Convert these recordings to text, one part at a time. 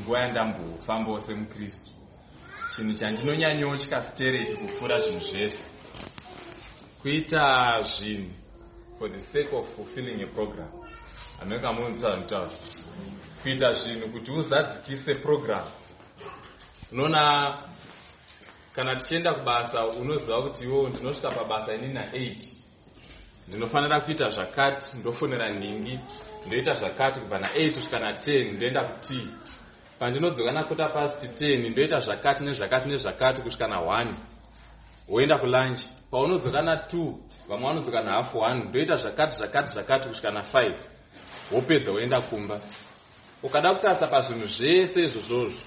munguva yandambofambawo semukristu. Chinhu chandinonyanyotya sitereki kupfuura zvinhu zvese. Kuita zvinhu for the sake of fulfilling a program. Hamene kamunzisa zvanutaura kuita zvinhu kuti uzadzikise program. Unoona kana tichienda kubasa unoziva kuti iwo ndinosvika pabasa ini na8 ndinofanira kuita zvakati ndofonera nhingi ndoita zvakati kubva na8 kusvika na10 ndoenda kuti pandinodzoka nakota pasti 10 ndoita zvakati nezvakati nezvakati kusvika na1 woenda kulunch paunodzoka na2 vamwe vanodzoka nahafu 1 ndoita zvakati zvakati zvakati kusvika na5 wopedza woenda kumba. Ukada kutarisa pazvinhu zvese izvozvozvo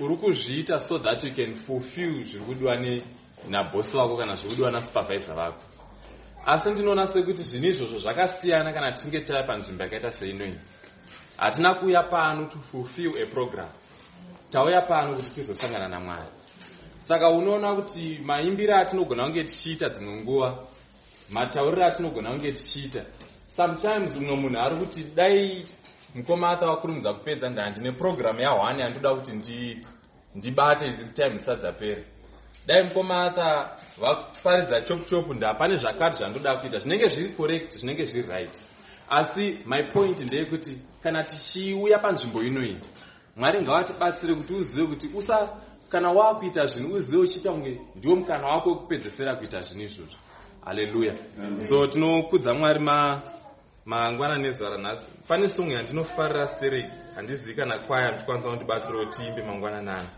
uri kuzviita so that you can fulfill zviri kudiwa nabhosi wako kana zviri kudiwa nasupervisor vako asi ndinoona sekuti zvinhu izvozvo zvakasiyana kana tichinge tava panzvimbo yakaita seinoyi hatina kuuya pano to fulfill a program. Tauya pano kuti tizosangana namwari saka unoona kuti maimbiro atinogona kunge tichiita dzimwe nguva matauriro atinogona kunge tichiita sometimes umwe munhu ari kuti dai mukomata wakurumidza kupedza ndaa ndine programu ya1 yandoda kuti ndibate time isadzapera dai mukomata vaparidza chopuchopu ndaa pane zvakati zvandoda kuita zvinenge zviri correct zvinenge zviri right asi my point ndeyekuti kana tichiuya panzvimbo inoyi mwari ngavatibatsire kuti uzive kuti usa kana waakuita zvinhu uzive uchiita kunge ndiwo mukana wako wekupedzesera kuita zvinhu izvozvo. Haleluya. So tinokudza mwari mangwana nezuva ranhasi pane songo yandinofarira stereki handizivi kana kwaya ndichikwanisa kundibatsirawo tiimbe mangwana nani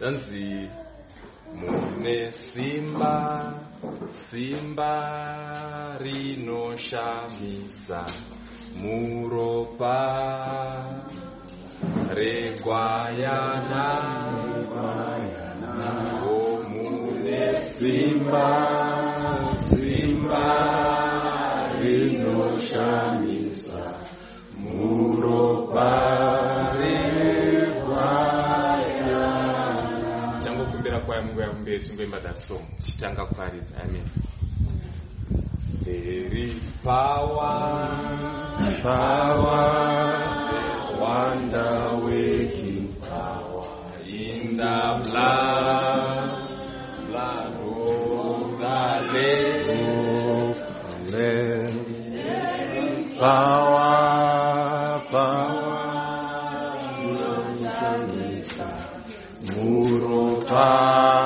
danzi mune simba simba rinoshamisa. Muropa regwayana. O mune simba simba tingoimba that song tichitanga kuparidza amen There is power, power, wonder waking power in the blood, blood of the Lamb. of the Lamb. Power, power, Murupare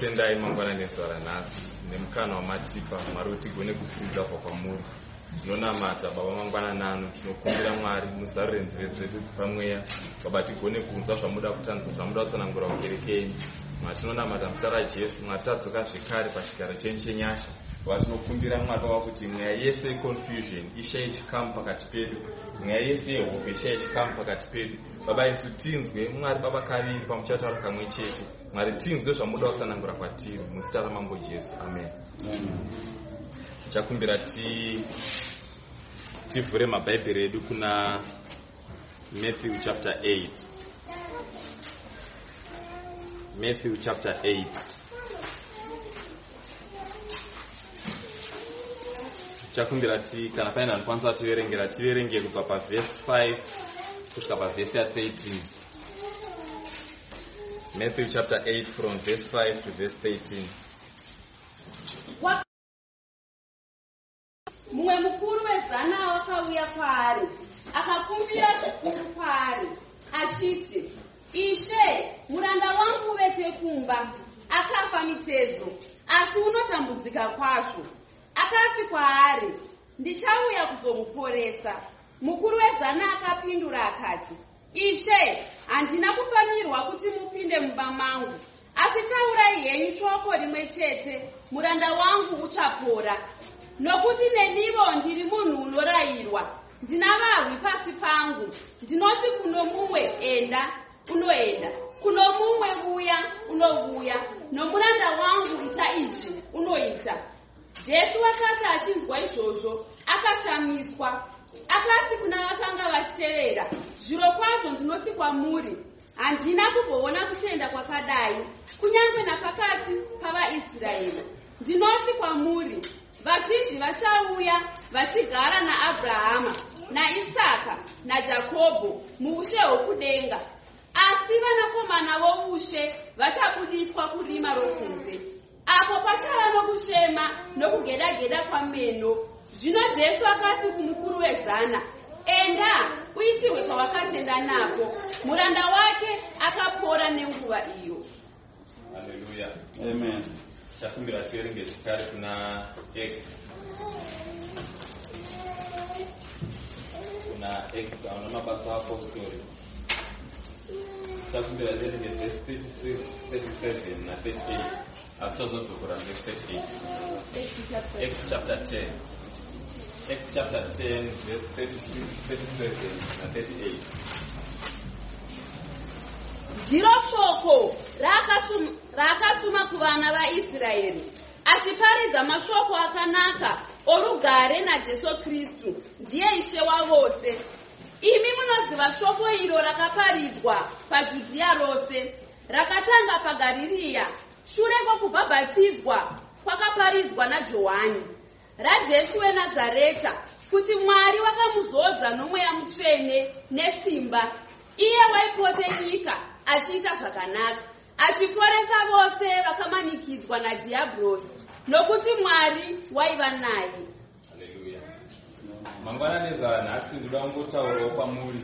mwari tinokutendai mangwana nezuva ranhasi. Nemukana wamatipa mwari kuti tigone kufuridza kwa kwamuri. Tinonamata baba mangwana nano tinokumbira mwari muzarure nzeve dzedu dzepamweya baba tigone kunzwa zvamuda kutanzwa zvamuda kutsanangura kukereke yenyu mwari tinonamata muzita rajesu mwari tadzoka zvekare pachigaro chenyu chenyasha baba tinokumbira mwari baba kuti mweya yese yeconfusion ishaye chikamu pakati pedu. Mweya yese yehope ishaye chikamu pakati pedu. Baba isu tinzwe mwari baba kaviri pamuchataura kamwe chete. Mwari tinzwe zvamuda kutsanangura kwatiri. Muzita ramambo jesu. Amen. Tichakumbira ti tivhure mabhaibheri edu kuna matthew chapter 8 matthew chapter 8 chakumbira ti kana paine vanokwanisa kutiverengera tiverenge kubva pavhesi 5 kusvika pavhesi ya13 matthew chapter 8 from verse 5 to verse 13 Wa- mumwe mukuru wezana wakauya kwaari akakumbira zvikuru kwaari achiti ishe muranda wangu uvete kumba akafa mitezo asi unotambudzika kwazvo akati kwaari ndichauya kuzomuporesa. Mukuru wezana akapindura akati ishe handina kufanirwa kuti mupinde mumba mangu. Asi taurai henyu shoko rimwe chete. Muranda wangu uchapora. Nokuti nenivo ndiri munhu unorayirwa. Ndina varwi pasi pangu. Ndinoti kuno mumwe enda unoenda. Kuno mumwe uya unovuya. Nomuranda wangu ita izvi unoita jesu akati achinzwa izvozvo akashamiswa. Akati kuna vakanga vachitevera zviro kwazvo ndinoti kwamuri handina kumboona kutenda kwakadai kunyange napakati pavaisraeri. Ndinoti kwamuri vazhinji vachauya vachigara naabrahama naisaka najakobho muushe hwokudenga. Asi vanakomana voushe vachabudiswa kurima rokunze apo pachava nokushema nokugeda-geda kwameno. Zvino jesu akati kumukuru wezana enda uitirwe pawakatenda napo. Muranda wake akapora nenguva iyo. Haleluya Amen. chakumbira tiverenge zvekare kuna x kuna x ana mabasa apostori chakumbira tiverenge vhesi 36 37 na 38 asi tazodzokora vhesi 38 x chapter 10 x chapter 10 verse 36 37 na 38 ndiro shoko raakatum- raakatuma kuvana vaisraeri achiparidza mashoko akanaka orugare najesu kristu. Ndiye ishe wavose imi munoziva shoko iro rakaparidzwa pajudhiya rose rakatanga pagaririya shure kwokubhabhatidzwa kwakaparidzwa najohani rajesu wenazareta kuti mwari wakamuzodza nomweya mutsvene nesimba. Iye waipote nyika achiita zvakanaka achiporesa vose vakamanikidzwa nadhiabhurosi nokuti mwari waiva naye. Mangwanani ezanhasi ndoda kungotaurawo kwamuri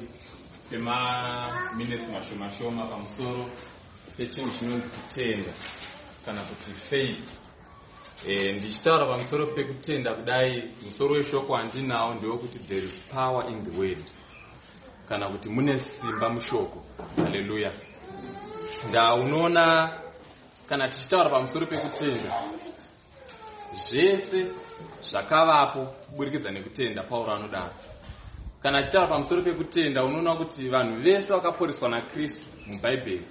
pemaminitsi mashoma shoma pamusoro pechinhu chinonzi kutenda kana kuti faith e, ndichitaura pamusoro pekutenda kudai musoro weshoko wandinawo ndewekuti there is power in the word. Kana kuti mune simba mushoko. Haleluya nda unoona kana tichitaura pamusoro pekutenda zvese zvakavapo kuburikidza nekutenda pauro anodaro kana achitaura pamusoro pekutenda unoona kuti vanhu vese vakaporeswa nakristu mubhaibheri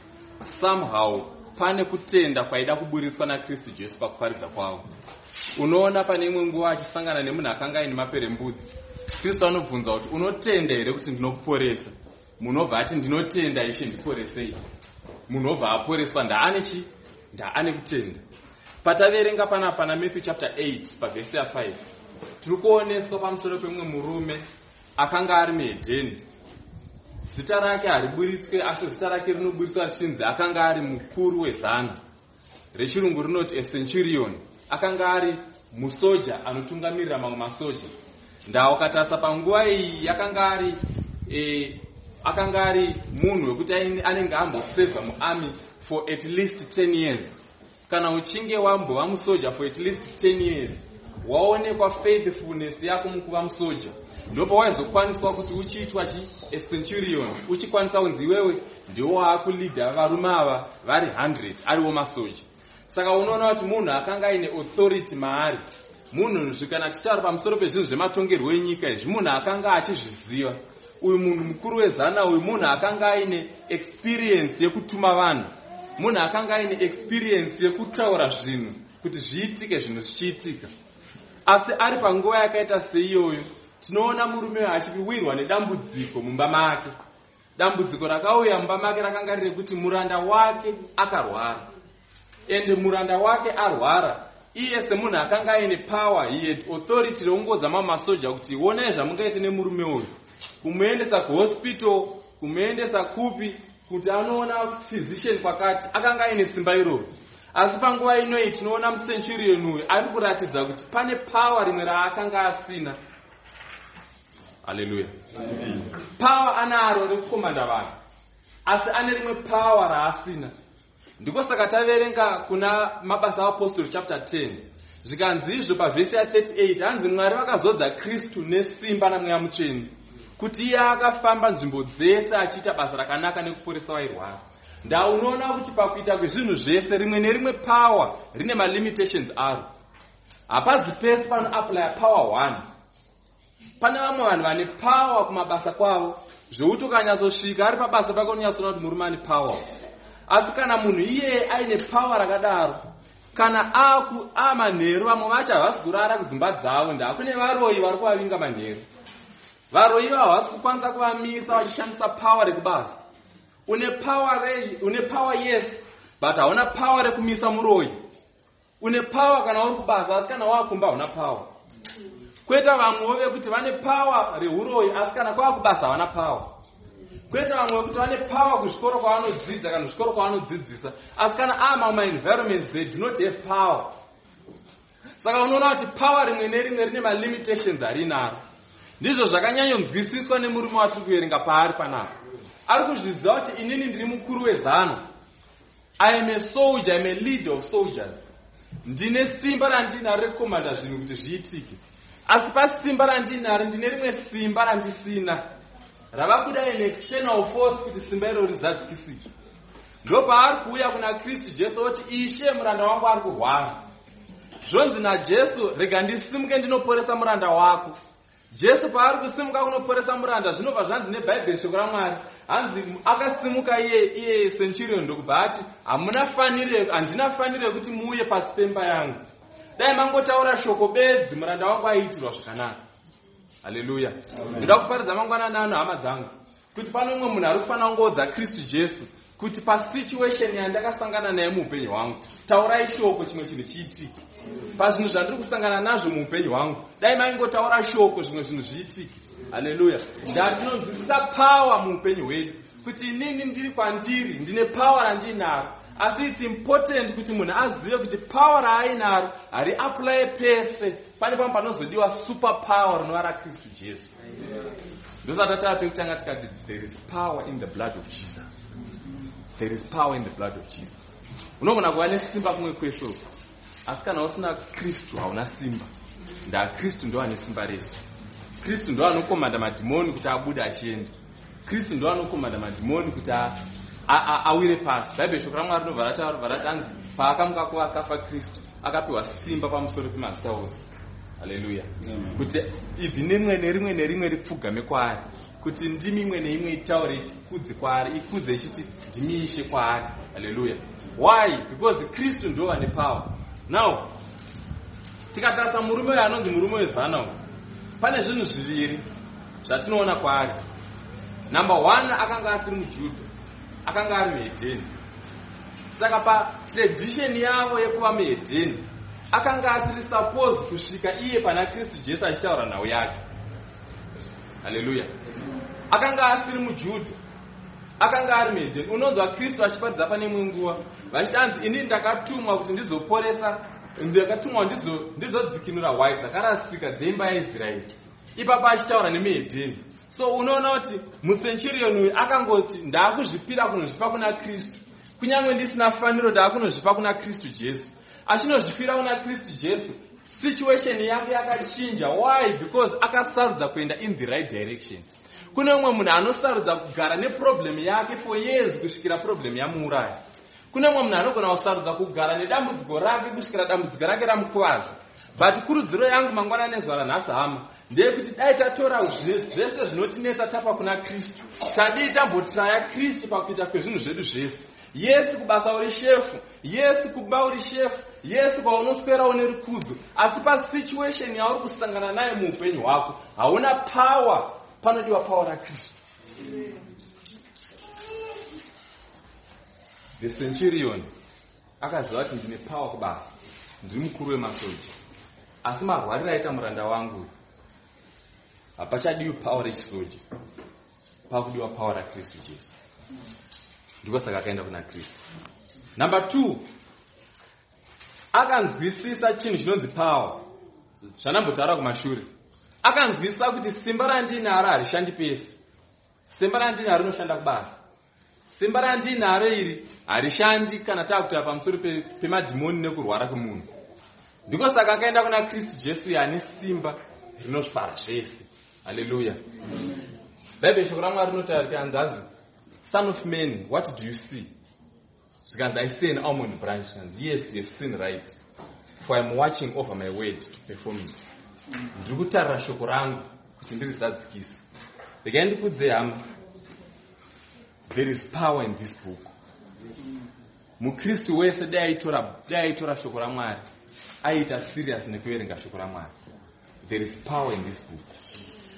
somehow pane kutenda kwaida kuburiswa nakristu jesu pakuparidza kwavo. Unoona pane imwe nguva achisangana nemunhu akanga aine maperembudzi. Kristu anobvunza kuti unotenda here kuti ndinokuporesa? Munobva ati ndinotenda ishe ndiporesei munhu obva aporeswa ndaane chi? Ndaane kutenda. Pataverenga panapa namatthew chapter 8 pavhesi ya5 tiri kuoneswa pamusoro pemumwe murume akanga ari muhedheni zita rake hariburitswe asi zita rake rinoburitswa richinzi akanga ari mukuru wezana rechirungu rinoti acenturion akanga ari musoja anotungamirira mamwe masoja. Nda ukatarisa panguva iyi yakanga ari e, akanga ari munhu wekuti anenge ambosevha muarmy for at least 10 years. Kana uchinge wambova musoja for at least 10 years waonekwa faithfulness yako mukuva musoja. Ndopa waizokwaniswa kuti uchiitwa chi acenturion uchikwanisa kunzi iwewe ndiwo waakulidha varume ava vari 100 ariwo masoja. Saka unoona kuti munhu akanga aine authority maari. Munhu kana tichitaura pamusoro pezvinhu zvematongerwo enyika izvi munhu akanga achizviziva. Uyu munhu mukuru wezana uyu munhu akanga aine experience yekutuma vanhu. Munhu akanga aine experience yekutaura zvinhu kuti zviitike zvinhu zvichiitika asi ari panguva yakaita seiyoyo tinoona murume achiwirwa nedambudziko mumba make. Dambudziko rakauya mumba make rakanga riri kuti muranda wake akarwara. Ende muranda wake arwara iye semunhu akanga aine power he had authority reungodza mamwe masoja kuti onai zvamungaite nemurume uyu. Kumuendesa kuhospital kumuendesa kupi kuti anoona physician kwakati akanga aine simba iroro asi panguva inoyi tinoona mucenurion uyu ari kuratidza kuti pane power rimwe raakanga asina. Haleluya power anaro rekukomanda vanhu asi ane rimwe power raasina. Ndiko saka taverenga kuna mabasa aapostori chapter 10 zvikanzi izvo pavhesi ya38 hanzi mwari vakazodza kristu nesimba namweya mutsveni kuti iye akafamba nzvimbo dzese achiita basa rakanaka nekuporesa vairwara nda unoona kuti pakuita kwezvinhu zvese rimwe nerimwe power rine malimitations aro. Hapazi pese panoaplya power 1 pane vamwe vanhu vane power kumabasa kwavo zvekuti ukanyatsosvika ari pabasa pake unonyatsoona kuti murume ane power. Asi kana munhu iyeye aine power rakadaro kana aku amanheru vamwe vacho havasi kurara kudzimba dzavo ndakune varoyi vari kuvavinga manheru. Varoyi vavo havasi kukwanisa kuvamisa vachishandisa power rekubasa une power rei une power yes but hauna power rekumisa muroyi une power kana uri kubasa asi kana waakumba hauna power. Kweta vamwewo vekuti vane power reuroyi asi kana kwava kubasa havana power. Kweta vamwe vekuti vane power kuzvikoro kwavanodzidza kana zvikoro kwavanodzidzisa asi kana aama mumaenvironments they do not have power. Saka unoona kuti power rimwe nerimwe rine malimitations arinaro. Ndizvo zvakanyanyonzwisiswa nemurume watiri kuverenga paari panapa ari kuzviziva kuti inini ndiri mukuru wezano. I am a soldier im a leader of soldiers. Ndine simba randinaro rekukomanda zvinhu kuti zviitike. Asi pasimba randinaro ndine rimwe simba randisina. Rava kuda an external force kuti simba iro rizadzikisike ndo paari kuuya kuna kristu jesu oti ishe muranda wangu ari kurwara. Zvonzi najesu rega ndisimuke ndinoporesa muranda wako jesu paari kusimuka kunoporesa muranda zvinobva zvanzi nebhaibheri shoko ramwari. Hanzi akasimuka iye iye centurion ndokubva ati hamuna fanire handina fanire kuti muuye pasi pemba yangu. Dai mangotaura shoko bedzi muranda wangu aiitirwa zvakanaka. Haleluya. Ndoda kuparidza mangwanani ano hama dzangu. Kuti pane umwe munhu ari kufanira kungoodza kristu jesu kuti pasituation yandakasangana naye muupenyu hwangu taurai shoko chimwe chinhu chiitike pazvinhu zvandiri kusangana nazvo muupenyu hwangu dai maingotaura shoko zvimwe zvinhu zviitike haleluya. Ndati tinonzwisisa pawa muupenyu hwedu kuti inini ndiri kwandiri ndine pawa randiinaro asi its important kuti munhu azive kuti pawa raainaro hariaplaye pese. Pane pamwe panozodiwa super power rinova rakristu jesu. Ndosati tava pekutanga tikati there is power in the blood of jesus there is power in the blood of jesus. Unogona kuva nesimba kumwe kwese uku asi kana usina kristu hauna simba. Ndakristu ndo ane simba rese. Kristu ndo anokomanda madhimoni kuti abude achienda. Kristu ndo anokomanda madhimoni kuti awire pasi. Bhaibheri shoko ramwari rinobva rataura rati anzi paakamuka kuva akafa kristu akapiwa simba pamusoro pemazita ose. Haleluya kuti ibvi nerimwe nerimwe nerimwe ripfugame kwaari kuti ndimi imwe neimwe itaure ikudze kwaari ikudze ichiti ndimi ishe kwaari. Haleluya why? Because kristu ndo vane power. Now tikatarisa murume uyo anonzi murume wezana uyu pane zvinhu zviviri zvatinoona kwaari. Number one akanga asiri mujudha akanga ari muhedheni. Saka patradisheni yavo yekuva muhedheni akanga asiri suppose kusvika iye pana kristu jesu achitaura nhau yake haleluya akanga asiri mujudha akanga ari muhedheni unonzwa kristu achiparidza pane imwe nguva. Vachiti anzi ini ndakatumwa kuti ndizoporesa ndakatumwa ndizodzikinura white dzakarasika dzeimba yaisraeri. Ipapo achitaura nemuhedheni. So unoona kuti mucenurion uyu akangoti ndaakuzvipira kunozvipa kuna kristu. Kunyange ndisina faniro ndaakunozvipa kuna kristu jesu. Achinozvipira kuna kristu jesu situation yake yakachinja. Why? Because akasarudza kuenda in the right direction. Kune umwe munhu anosarudza kugara neproblemu yake for years kusvikira problemu yamuuraya. Kune umwe munhu anogona kusarudza kugara nedambudziko rake kusvikira dambudziko rake ramukwaza but kurudziro yangu mangwana nezuva ranhasi hama ndeyekuti dai tatora zvese zvinotinetsa tapa kuna kristu. Tadii tambotiraya kristu pakuita kwezvinhu zvedu zvese. Yesi kubasa uri shefu yesi kuba uri shefu yesu paunoswera une rukudzo asi pasituation yauri kusangana naye muupenyu hwako hauna pawa panodiwa pawa rakristu. The centurion akaziva kuti ndine pawa kubasa ndiri mukuru wemasoja asi marwariro aita muranda wangu hapachadiwi pawa rechisoja pakudiwa pawa rakristu jesu. Ndiko saka akaenda kuna kristu. Number two akanzwisisa chinhu chinonzi pawa zvanambotaura kumashure. Akanzwisisa kuti simba randinaro harishandi pese. Simba randinaro rinoshanda kubasa. Simba randinaro iri harishandi kana taakutaura pamusoro pe- pemadhimoni nekurwara kwemunhu. Ndiko saka akaenda kuna kristu jesu ane simba rinosvara zvese. Haleluya bhaibheri shoko ramwari rinotaura kuti hanzanzi son of man what do you see zvikanzi i see an almond branch zvikanzi yes you've seen right. For iam watching over my word to perform it ndiri kutarira shoko rangu kuti ndirizadzikise regai ndikudze hama there is power in this book. Mukristu wese dai aitora dai aitora shoko ramwari aiita serious nekuverenga shoko ramwari there is power in this book.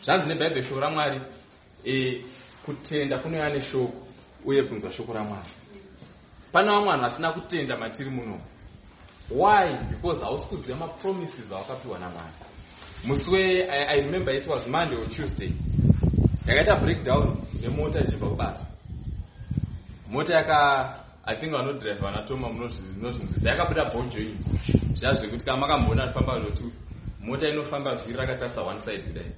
Zvanzi nebhaibheri shoko ramwari e, kutenda kunouya neshoko uye kunzwa shoko ramwari pane vamwe vanhu vasina kutenda matiri muno. Why? Because hausi kuziva mapromises awakapiwa namwari musi we I, i remember it was monday or tuesday. Yakaita breakdown nemota ichibva kubasa. Mota yaka i think vanodhiraivha vanatoma munozvinzisa yakabuda bojoint zviya zvekuti kama makamboona rifamba lotu mota inofamba vhiri rakatarisa one side kudai.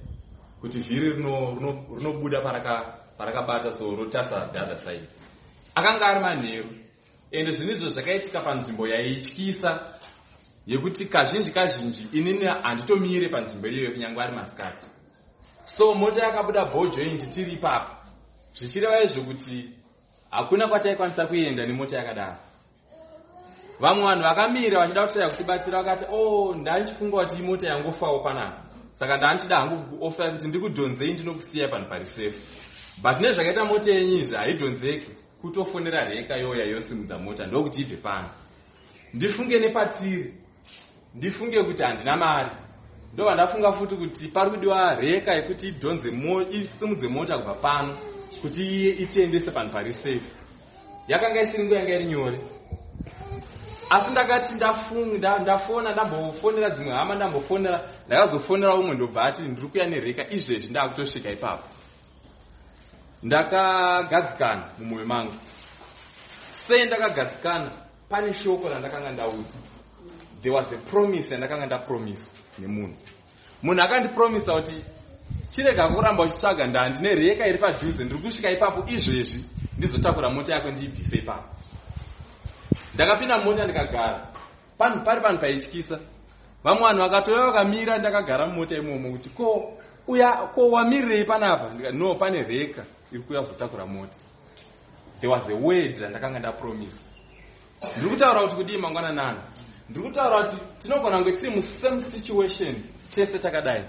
Kuti vhiri rino- rino- rinobuda paraka- parakabata so rotarisa the other side. Akanga ari manheru ende zvinhu izvo zvakaitika panzvimbo yaityisa yekuti kazhinji kazhinji inini handitomire panzvimbo iyoyo kunyange ari masikati. So mota yakabuda bojoint tiri ipapo. Zvichireva izvo kuti hakuna kwataikwanisa kuenda nemota yakadaro. Vamwe vanhu vakamira vachida kutaya kutibatsira vakati o ndandichifunga kuti imota yangofawo panapa saka ndandichida hangu kuofa kuti ndikudhonzei ndinokusiyai panhu pari sefu but nezvakaita mota yenyu izvi haidhonzeki kutofonera reka yoya yosimudza mota ndokuti ibve pano. Ndifunge nepatiri ndifunge kuti handina mari. Ndobva ndafunga futi kuti pari kudiwa reka yekuti idhonze isimudze mota kubva pano kuti iye itiendese panhu pari safe. Yakanga isiri nguva yanga iri nyore. Asi ndakati ndafunga nda- ndafona ndambofonera dzimwe hama ndambofonera ndakazofonera umwe ndobva ati ndiri kuya nereka izvezvi ndaakutosvika ipapo ndakagadzikana mumwoyo mangu. Sei ndakagadzikana pane shoko randakanga ndaudza there was a promise yandakanga ndapromisa nemunhu. Munhu akandipromisa kuti chirega kuramba uchitsvaga ndaa ndine reka iri padhuze ndiri kusvika ipapo izvezvi ndizotakura mota yako ndiibvise ipapo. Ndakapinda mumota ndikagara. Panhu pari panhu paityisa. Vamwe vanhu vakatouya vakamira ndakagara mumota imomo kuti ko uya ko wamirirei panapa? Ndika, no pane reka iri kuuya kuzotakura mota. There was a word randakanga ndapromisa ndiri kutaura kuti kudii mangwananana ndiri kutaura kuti tinogona kunge tiri musame situation tese takadai.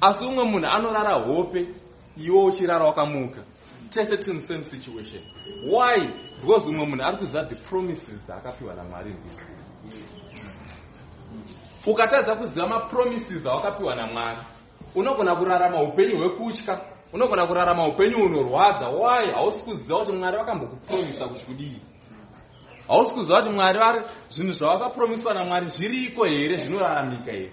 Asi umwe munhu anorara hope iwo uchirara wakamuka. Tese tiri musame situation. Why? Because umwe munhu ari kuziva the promises dzaakapiwa namwari world. ukatadza kuziva mapromises awakapiwa namwari unogona kurarama upenyu hwekutya unogona kurarama upenyu hunorwadza why hausi kuziva kuti mwari vakambokupromisa kuti kudii hausi kuziva kuti mwari vari zvinhu zvawakapromiswa namwari zviriko here zvinoraramika here?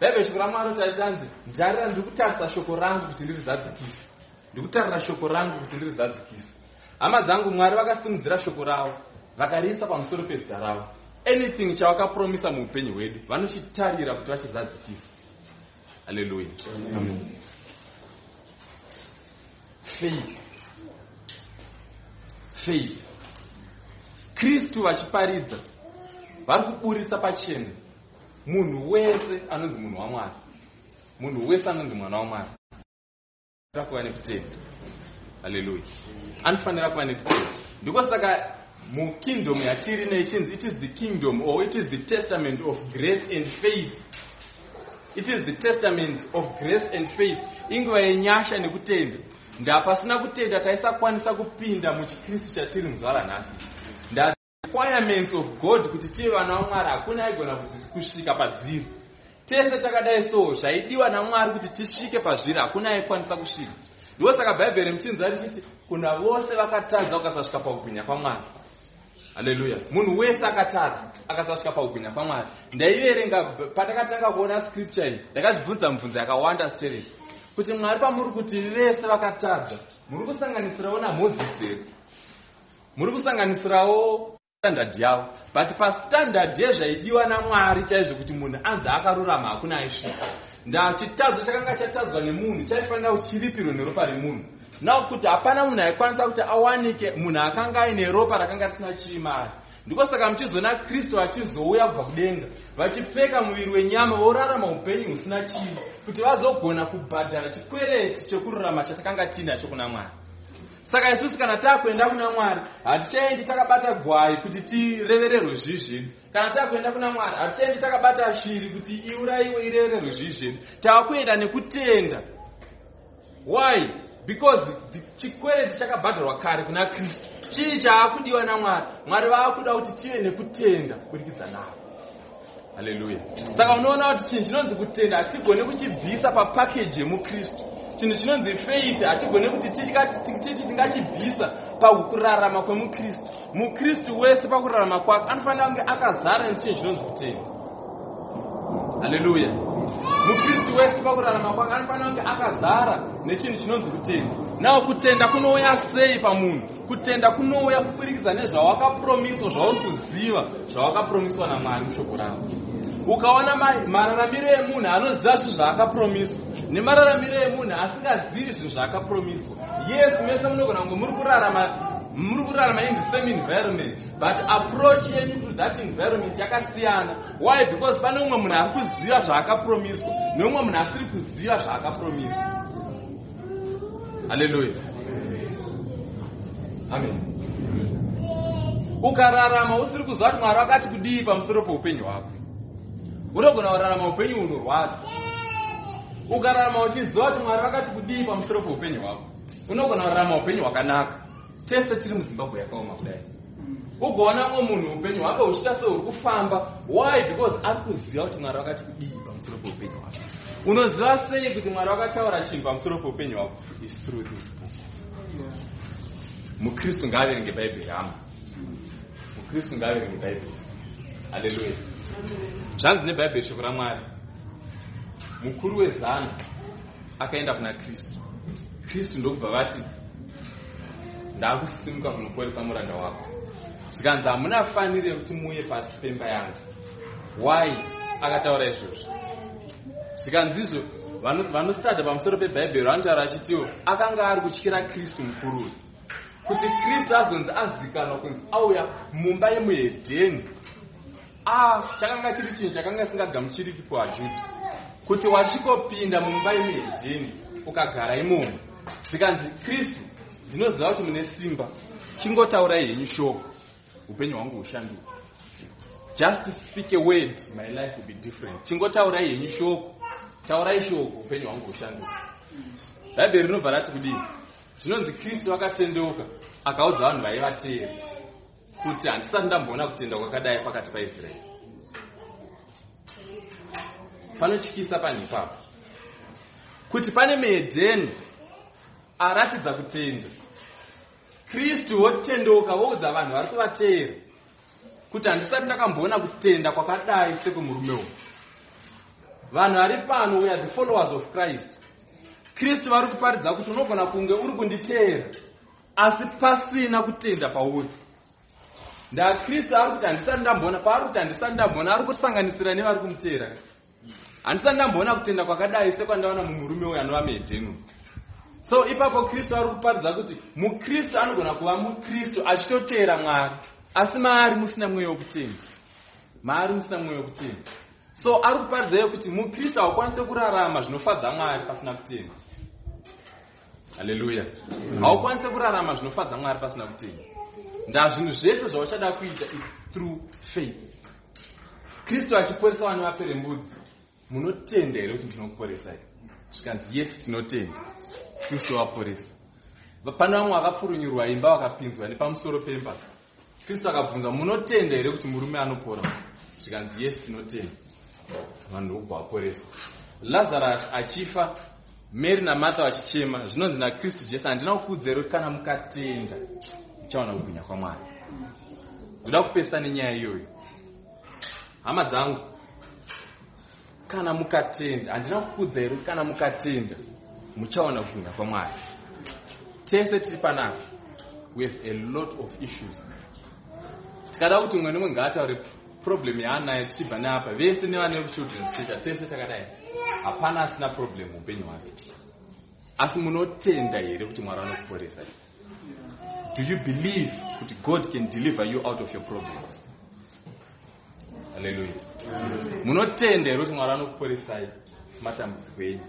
Bhaibheri shoko ramwari kuti achinanzi ndarira ndiri kutarisa shoko rangu kuti ndirizadzikise ndiri kutarira shoko rangu kuti ndirizadzikise hama dzangu mwari vakasimudzira shoko ravo vakariisa pamusoro pezita ravo. Anything chavakapromisa muupenyu hwedu vanochitarira kuti vachizadzikisa haleluya faith faith kristu vachiparidza vari kuburisa pachena munhu wese anonzi munhu wamwari. Munhu wese anonzi mwana wamwari. Anofanira kuva nekutenda. Haleluya anofanira kuva nekutenda. Ndiko saka mukingdom yatiri nechinzi it is the kingdom or it is the testament of grace and faith. It is the testament of grace and faith. Inguva yenyasha nekutenda ndapasina kutenda taisakwanisa kupinda muchikristu chatiri muzuva ranhasi ndapasina requirements of god kuti tive vana vamwari hakuna aigona kusvika padziri. Tese takadai so zvaidiwa namwari kuti tisvike pazviri hakuna aikwanisa kusvika. Ndo saka bhaibheri muchinzwa richiti kuna vose vakatadza ukasasvika paubwinya kwamwari haleluya munhu wese akatadza akasasvika paubwinya kwamwari ndaiverenga pandakatanga kuona scripture iyi ndakazvibvunza mibvunzo yakawanda stereti kuti mwari pamuri kuti vese vakatadza muri kusanganisirawo namozisi here muri kusanganisirawo standard yavo but pastandard yezvaidiwa namwari chaizvo kuti munhu anzi akarurama hakuna aisvika. Ndachitadzo chakanga chatadzwa nemunhu chaifanira kuti chiripirwe neropa remunhu. Nao kuti hapana munhu aikwanisa kuti awanike munhu akanga aine ropa rakanga risina chiimari ndiko saka muchizoona kristu achizouya kubva kudenga vachipfeka muviri wenyama vorarama upenyu husina chivi kuti vazogona kubhadhara chikwereti chekururama chatakanga tiinacho kuna mwari. Saka isusu kana takuenda kuna mwari hatichaendi takabata gwai kuti tirevererwe zvivi zvedu kana takuenda kuna mwari hatichaendi takabata shiri kuti iurayiwe irevererwe zvivi zvedu tavakuenda nekutenda. Why? Because chikwereti chakabhadharwa kare kuna kristu chii chaakudiwa namwari. Mwari vaakuda kuti tive nekutenda kuburikidza navo. Haleluya saka unoona kuti chinhu chinonzi kutenda hatigone kuchibvisa papakeji yemukristu. Chinhu chinonzi faith hatigone kuti titi tingachibvisa pakurarama kwemukristu. Mukristu wese pakurarama kwake anofanira kunge akazara nechinhu chinonzi kutenda. Haleluya wese pakurarama kwake anofanira kunge akazara nechinhu chinonzi kutenda. Nawo kutenda kunouya sei pamunhu? Kutenda kunouya kuburikidza nezvawakapromiswa zvauri kuziva zvawakapromiswa namwari mushoko ravo ukaona ma- mararamiro emunhu anoziva zvinhu zvaakapromiswa nemararamiro emunhu asingazivi zvinhu zvaakapromiswa yes mese munogona kunge muri kurarama muri kurarama in the same environment but approach yenyu to that environment yakasiyana. Why? Because pane umwe munhu ari kuziva zvaakapromiswa neumwe munhu asiri kuziva zvaakapromiswa. Haleluya amen. Ukararama usiri kuziva kuti mwari akati kudii pamusoro peupenyu hwako? Unogona kurarama upenyu hunorwadza. Ukararama uchiziva kuti mwari vakati kudii pamusoro peupenyu hwako? Unogona kurarama upenyu hwakanaka tese tiri muzimbabwe yakaoma kudai. Ugoona umwe munhu upenyu hwake huchiita sehuri kufamba. Why? Because ari kuziva kuti mwari vakati kudii pamusoro peupenyu hwako. Unoziva sei kuti mwari vakataura chinhu pamusoro peupenyu hwako? Is through this book. Mukristu ngaaverenge bhaibheri hama mukristu ngaaverenge bhaibheri haleluya zvanzi nebhaibheri shoko ramwari. Mukuru wezana akaenda kuna kristu. Kristu ndokubva vati ndakusimuka kunoporesa muranda wako. Zvikanzi hamunafanire kuti muuye pasi pemba yangu. Why? Akataura izvozvo. Zvikanzi izvo vano- vanostada pamusoro pebhaibheri vanotaura achitiwo akanga ari kutyira kristu mukuru uyu. Kuti kristu azonzi azivikanwa kunzi auya mumba yemuhedheni. Ah chakanga chiri chinhu chakanga singagamuchiriki kuajudha kuti wachikopinda mumba yemuhedheni ukagara imomo. Zvikanzi kristu ndinoziva kuti mune simba chingotaurai henyu shoko. Upenyu hwangu hushanduka just speak a word my life will be different. Chingotaurai henyu shoko. Taurai shoko upenyu hwangu hushanduka bhaibheri rinobva rati kudii? Zvinonzi kristu akatendeuka akaudza vanhu vaivateera kuti handisati ndamboona kutenda kwakadai pakati paisraeri. Panotyisa panhu ipapo. Kuti pane muhedheni aratidza kutenda. Kristu wotendeuka voudza vanhu vari kuvateera kuti handisati ndakamboona kutenda kwakadai sekwemurume uyu. Vanhu vari pano we are the followers of christ. Kristu vari kuparidza kuti unogona kunge uri kunditeera asi pasina kutenda pauri. Ndakristu ari kuti handisati ndamboona paari kuti handisati ndamboona ari kusanganisira nevari kumuteera handisati ndamboona kutenda kwakadai sekwandaona mumurume uyu anova muhedhenu so ipapo kristu ari kuparidza kuti mukristu anogona kuva mukristu achitoteera mwari. Asi maari musina mweya wokutenda. Maari musina mweya wokutenda. So ari kuparidza iyo kuti mukristu haukwanisi kurarama zvinofadza mwari pasina kutenda. Haleluya haukwanisi kurarama zvinofadza mwari pasina kutenda. Ndazvinhu zvese zvauchada kuita its through faith. Kristu achiporesa vana vaperembudzi munotenda here kuti ndinokuporesai? Zvikanzi yes tinotenda kristu waporesa pana vamwe vakapfurunyurwa imba vakapinzwa nepamusoro pemba. Kristu akabvunza munotenda here kuti murume anopora? Zvikanzi yesi tinotenda. Vanhu ndokubva vaporeswa lazarus achifa mary namartha vachichema. Zvinonzi nakristu jesu handina kukuudza here kuti kana mukatenda muchaona kubwinya kwamwari? Ndoda kupesa nenyaya iyoyo. Hama dzangu kana mukatenda handina kukuudza here kuti kana mukatenda muchaona kubwinya kwamwari tese tiri panapa? We have a lot of issues. Tikada kuti mumwe nemwe ngaataure problem yaanayo tichibva neapa. Vese nevane children's church tese takadai. Hapana asina problem muupenyu hwake asi munotenda here kuti mwari anokuporesa? Do you believe kuti god can deliver you out of your problems? Haleluya munotenda here kuti mwari anokuporesai matambudziko enyu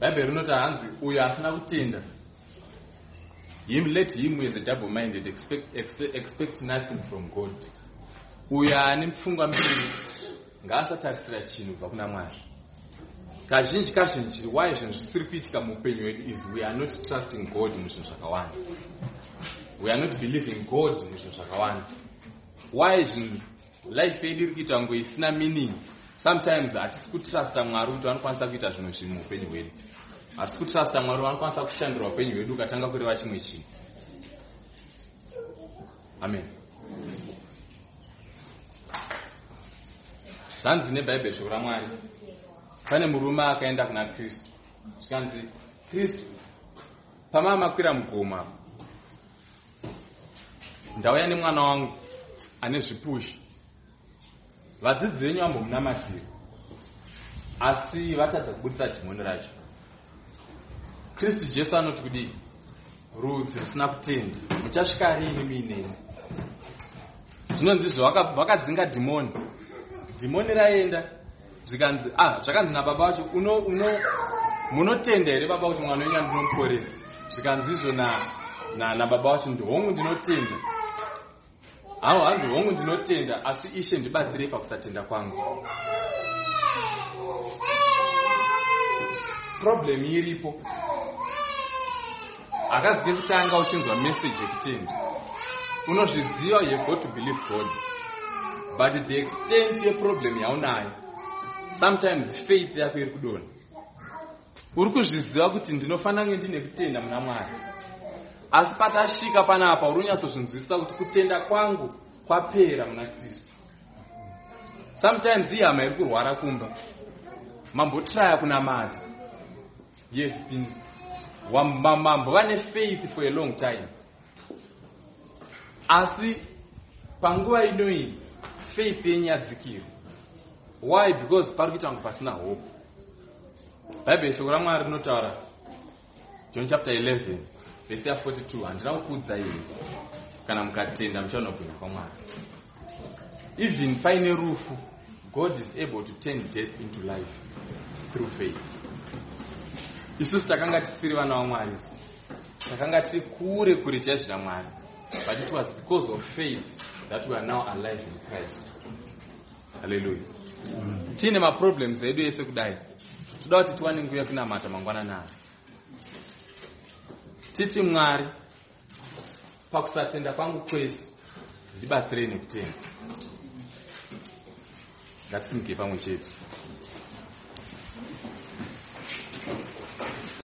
bhaibheri rinoti hanzi uyo asina kutenda him let him is a double minded expect, expect, expect nothing from god. Uyo ane pfungwa mbiri? Ngaasatarisira chinhu kubva kuna mwari. Kazhinji kazhinji why zvinhu zvisiri kuitika muupenyu hwedu is we are not trusting god muzvinhu zvakawanda. We are not believing god muzvinhu zvakawanda. Why zvinhu life yedu iri kuita ngo isina meaning sometimes hatisi kutrusta mwari kuti vanokwanisa kuita zvinhu zvinhu muupenyu hwedu. Hatisi kutrusta mwari vanokwanisa kushandura upenyu hwedu ukatanga kureva chimwe chinhu. Amen. Zvanzi nebhaibheri shoko ramwari. Pane murume akaenda kuna kristu. Zvikanzi kristu pamava makwira mugoma. Ndauya nemwana wangu ane zvipushi vadzidzi venyu vambomunamatira asi vatadza kubudisa dhimoni racho. Kristu jesu anoti kudii? Rudzi rusina kutenda. Muchasvika riini muineni zvinonzizvo vakadzinga dhimoni. Dhimoni raenda zvikanzi ah zvakanzi nababa vacho uno uno munotenda here baba kuti mwana wenyu andinomuporesa. Zvikanzi izvo nababa vacho ndi hongu ndinotenda hawo hanzi hongu ndinotenda asi ishe ndibatsirei pakusatenda kwangu. Problem iripo. Hakazi kekutanga uchinzwa message yekutenda. Unozviziva you have got to believe god. But the extent yeproblem yaunayo sometimes faith yako iri kudonha. Uri kuzviziva kuti ndinofanira kunge ndine kutenda muna mwari asi patasvika panapa uri kunyatsozvinzwisisa kuti kutenda kwangu kwapera muna kristu. Sometimes iyi hama iri kurwara kumba. Mambotraya kunamata yes been mambo vane faith for a long time. Asi panguva inoyi faith yenyu yadzikira why? Because pari kuita ngo pasina hope. Bhaibheri shoko ramwari rinotaura john chapter 11 vhesi ya42 handina kukuudza here. Kana mukatenda muchaona kubwinya kwamwari. Even paine rufu god is able to turn death into life through faith. Isusu takanga tisiri vana vamwari takanga tiri kure kure chaizvina mwari but it was because of faith that we are now alive in christ. Halleluya tiine maproblems edu ese kudai. Toda kuti tiwane nguva kunamata mangwananaro titi mwari pakusatenda kwangu kwese ndibatsirei nekutenda ngatisimukei pamwe chete